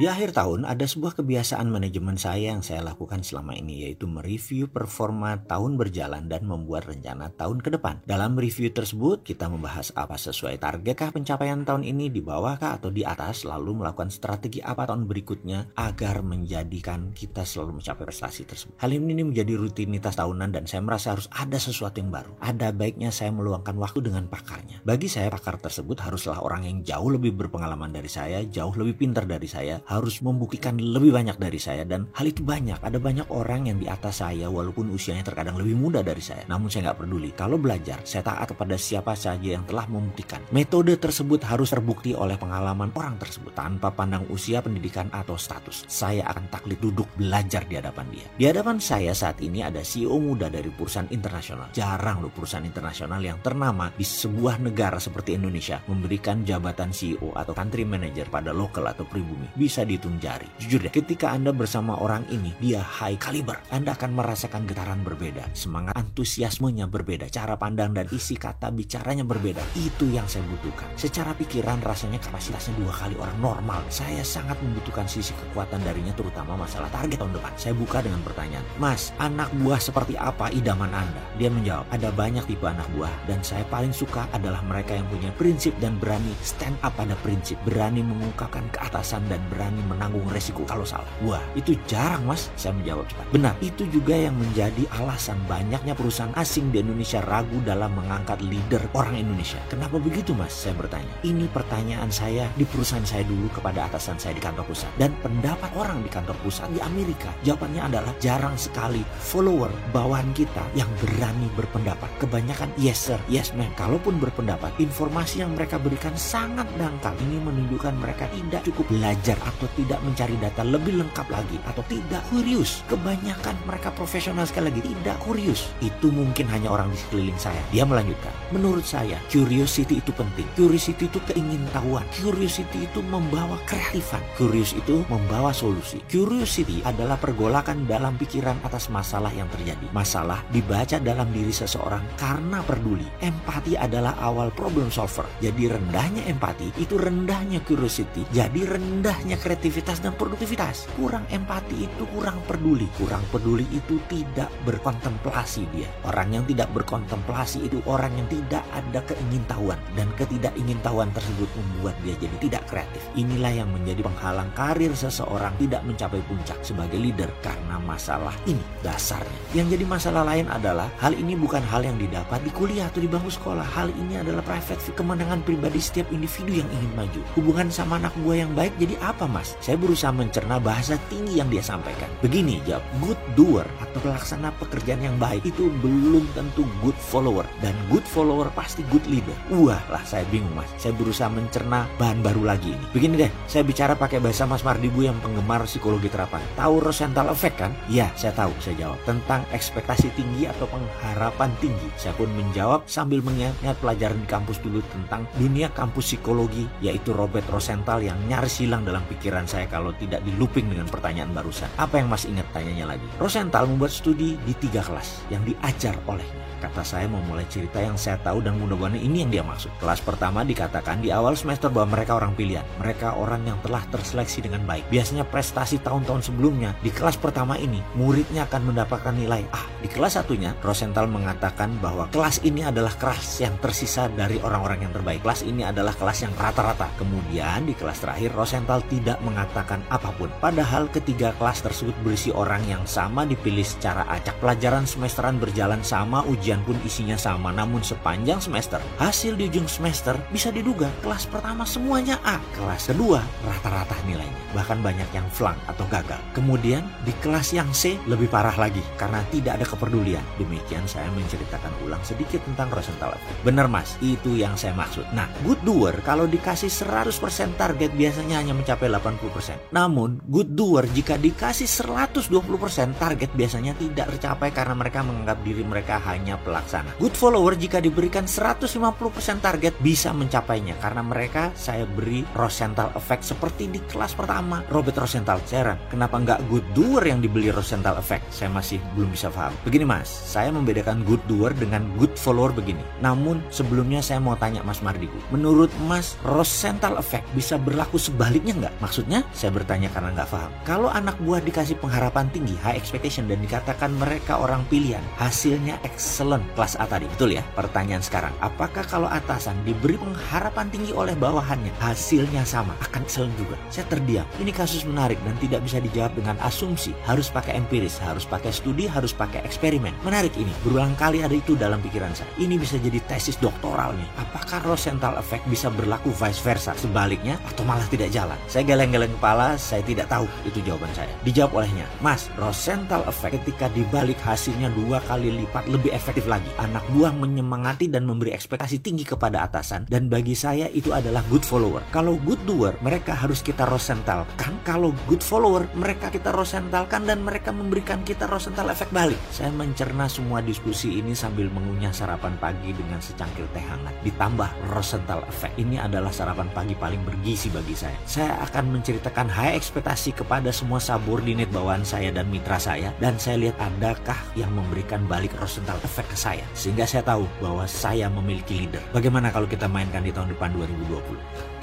Di akhir tahun ada sebuah kebiasaan manajemen saya yang saya lakukan selama ini yaitu mereview performa tahun berjalan dan membuat rencana tahun ke depan. Dalam review tersebut kita membahas apa sesuai targetkah pencapaian tahun ini di bawahkah atau di atas lalu melakukan strategi apa tahun berikutnya agar menjadikan kita selalu mencapai prestasi tersebut. Hal ini menjadi rutinitas tahunan dan saya merasa harus ada sesuatu yang baru. Ada baiknya saya meluangkan waktu dengan pakarnya. Bagi saya pakar tersebut haruslah orang yang jauh lebih berpengalaman dari saya, jauh lebih pintar dari saya, harus membuktikan lebih banyak dari saya dan hal itu banyak. Ada banyak orang yang di atas saya walaupun usianya terkadang lebih muda dari saya. Namun saya nggak peduli. Kalau belajar, saya taat kepada siapa saja yang telah membuktikan. Metode tersebut harus terbukti oleh pengalaman orang tersebut tanpa pandang usia, pendidikan atau status. Saya akan taklid duduk belajar di hadapan dia. Di hadapan saya saat ini ada CEO muda dari perusahaan internasional. Jarang loh perusahaan internasional yang ternama di sebuah negara seperti Indonesia memberikan jabatan CEO atau country manager pada lokal atau pribumi. Bisa bisa dihitung jari. Jujur deh, ketika Anda bersama orang ini, dia high caliber. Anda akan merasakan getaran berbeda. Semangat antusiasmenya berbeda. Cara pandang dan isi kata bicaranya berbeda. Itu yang saya butuhkan. Secara pikiran rasanya kapasitasnya dua kali orang normal. Saya sangat membutuhkan sisi kekuatan darinya terutama masalah target tahun depan. Saya buka dengan pertanyaan. Mas, anak buah seperti apa idaman Anda? Dia menjawab, ada banyak tipe anak buah. Dan saya paling suka adalah mereka yang punya prinsip dan berani stand up pada prinsip. Berani mengungkapkan keatasan dan berani berani menanggung resiko kalau salah. Wah, itu jarang mas, saya menjawab cepat. Benar, itu juga yang menjadi alasan banyaknya perusahaan asing di Indonesia ragu dalam mengangkat leader orang Indonesia. Kenapa begitu mas? Saya bertanya. Ini pertanyaan saya di perusahaan saya dulu kepada atasan saya di kantor pusat. Dan pendapat orang di kantor pusat di Amerika, jawabannya adalah jarang sekali follower bawahan kita yang berani berpendapat. Kebanyakan yes sir, yes ma'am. Kalaupun berpendapat, informasi yang mereka berikan sangat dangkal. Ini menunjukkan mereka tidak cukup belajar atau tidak mencari data lebih lengkap lagi atau tidak kurius. Kebanyakan mereka profesional sekali lagi tidak kurius. Itu mungkin hanya orang di sekeliling saya. Dia melanjutkan. Menurut saya, curiosity itu penting. Curiosity itu keingintahuan. Curiosity itu membawa kreatifan. Curious itu membawa solusi. Curiosity adalah pergolakan dalam pikiran atas masalah yang terjadi. Masalah dibaca dalam diri seseorang karena peduli. Empati adalah awal problem solver. Jadi rendahnya empati itu rendahnya curiosity. Jadi rendahnya kreativitas dan produktivitas. Kurang empati itu kurang peduli. Kurang peduli itu tidak berkontemplasi dia. Orang yang tidak berkontemplasi itu orang yang tidak ada keingintahuan. Dan ketidakingintahuan tersebut membuat dia jadi tidak kreatif. Inilah yang menjadi penghalang karir seseorang tidak mencapai puncak sebagai leader karena masalah ini dasarnya. Yang jadi masalah lain adalah hal ini bukan hal yang didapat di kuliah atau di bangku sekolah. Hal ini adalah private kemenangan pribadi setiap individu yang ingin maju. Hubungan sama anak buah yang baik jadi apa mas? Saya berusaha mencerna bahasa tinggi yang dia sampaikan. Begini jawab, good doer atau pelaksana pekerjaan yang baik itu belum tentu good follower. Dan good follower pasti good leader. Wah lah saya bingung mas. Saya berusaha mencerna bahan baru lagi ini. Begini deh, saya bicara pakai bahasa Mas Mardibu yang penggemar psikologi terapan. Tahu Rosenthal Effect kan? Ya, saya tahu, saya jawab. Tentang ekspektasi tinggi atau pengharapan tinggi. Saya pun menjawab sambil mengingat pelajaran di kampus dulu tentang dunia kampus psikologi, yaitu Robert Rosenthal yang nyaris hilang dalam pikiran pikiran saya kalau tidak di looping dengan pertanyaan barusan. Apa yang masih ingat tanyanya lagi? Rosenthal membuat studi di tiga kelas yang diajar olehnya. Kata saya memulai cerita yang saya tahu dan mudah-mudahan ini yang dia maksud. Kelas pertama dikatakan di awal semester bahwa mereka orang pilihan. Mereka orang yang telah terseleksi dengan baik. Biasanya prestasi tahun-tahun sebelumnya di kelas pertama ini muridnya akan mendapatkan nilai A. Di kelas satunya Rosenthal mengatakan bahwa kelas ini adalah kelas yang tersisa dari orang-orang yang terbaik. Kelas ini adalah kelas yang rata-rata. Kemudian di kelas terakhir Rosenthal tidak mengatakan apa pun. Padahal ketiga kelas tersebut berisi orang yang sama dipilih secara acak. Pelajaran semesteran berjalan sama ujian pun isinya sama, namun sepanjang semester, hasil di ujung semester bisa diduga kelas pertama semuanya A, kelas kedua rata-rata nilainya, bahkan banyak yang flank atau gagal. Kemudian di kelas yang C lebih parah lagi karena tidak ada kepedulian. Demikian saya menceritakan ulang sedikit tentang Rosenthal. Bener mas, itu yang saya maksud. Nah, good doer kalau dikasih 100% target biasanya hanya mencapai 80%. Namun, good doer jika dikasih 120% target biasanya tidak tercapai karena mereka menganggap diri mereka hanya pelaksana. Good follower jika diberikan 150% target bisa mencapainya karena mereka saya beri Rosenthal effect seperti di kelas pertama Robert Rosenthal. Saya kenapa nggak good doer yang dibeli Rosenthal effect? Saya masih belum bisa paham. Begini mas, saya membedakan good doer dengan good follower begini. Namun sebelumnya saya mau tanya Mas Mardigu, menurut Mas Rosenthal effect bisa berlaku sebaliknya nggak? Maksudnya saya bertanya karena nggak paham. Kalau anak buah dikasih pengharapan tinggi, high expectation dan dikatakan mereka orang pilihan, hasilnya excellent kelas A tadi, betul ya? Pertanyaan sekarang, apakah kalau atasan diberi pengharapan tinggi oleh bawahannya, hasilnya sama, akan excellent juga? Saya terdiam. Ini kasus menarik dan tidak bisa dijawab dengan asumsi. Harus pakai empiris, harus pakai studi, harus pakai eksperimen. Menarik ini, berulang kali ada itu dalam pikiran saya. Ini bisa jadi tesis doktoral nih. Apakah Rosenthal effect bisa berlaku vice versa, sebaliknya atau malah tidak jalan? Saya geleng-geleng kepala, saya tidak tahu itu jawaban saya. Dijawab olehnya, Mas, Rosenthal effect ketika dibalik hasilnya dua kali lipat lebih efektif lagi. Anak buah menyemangati dan memberi ekspektasi tinggi kepada atasan dan bagi saya itu adalah good follower. Kalau good doer, mereka harus kita Rosenthalkan. Kalau good follower, mereka kita Rosenthalkan dan mereka memberikan kita Rosenthal effect balik. Saya mencerna semua diskusi ini sambil mengunyah sarapan pagi dengan secangkir teh hangat. Ditambah Rosenthal effect. Ini adalah sarapan pagi paling bergizi bagi saya. Saya akan menceritakan high ekspektasi kepada semua subordinate bawaan saya dan mitra saya dan saya lihat adakah yang memberikan balik Rosenthal effect ke saya sehingga saya tahu bahwa saya memiliki leader. Bagaimana kalau kita mainkan di tahun depan 2020?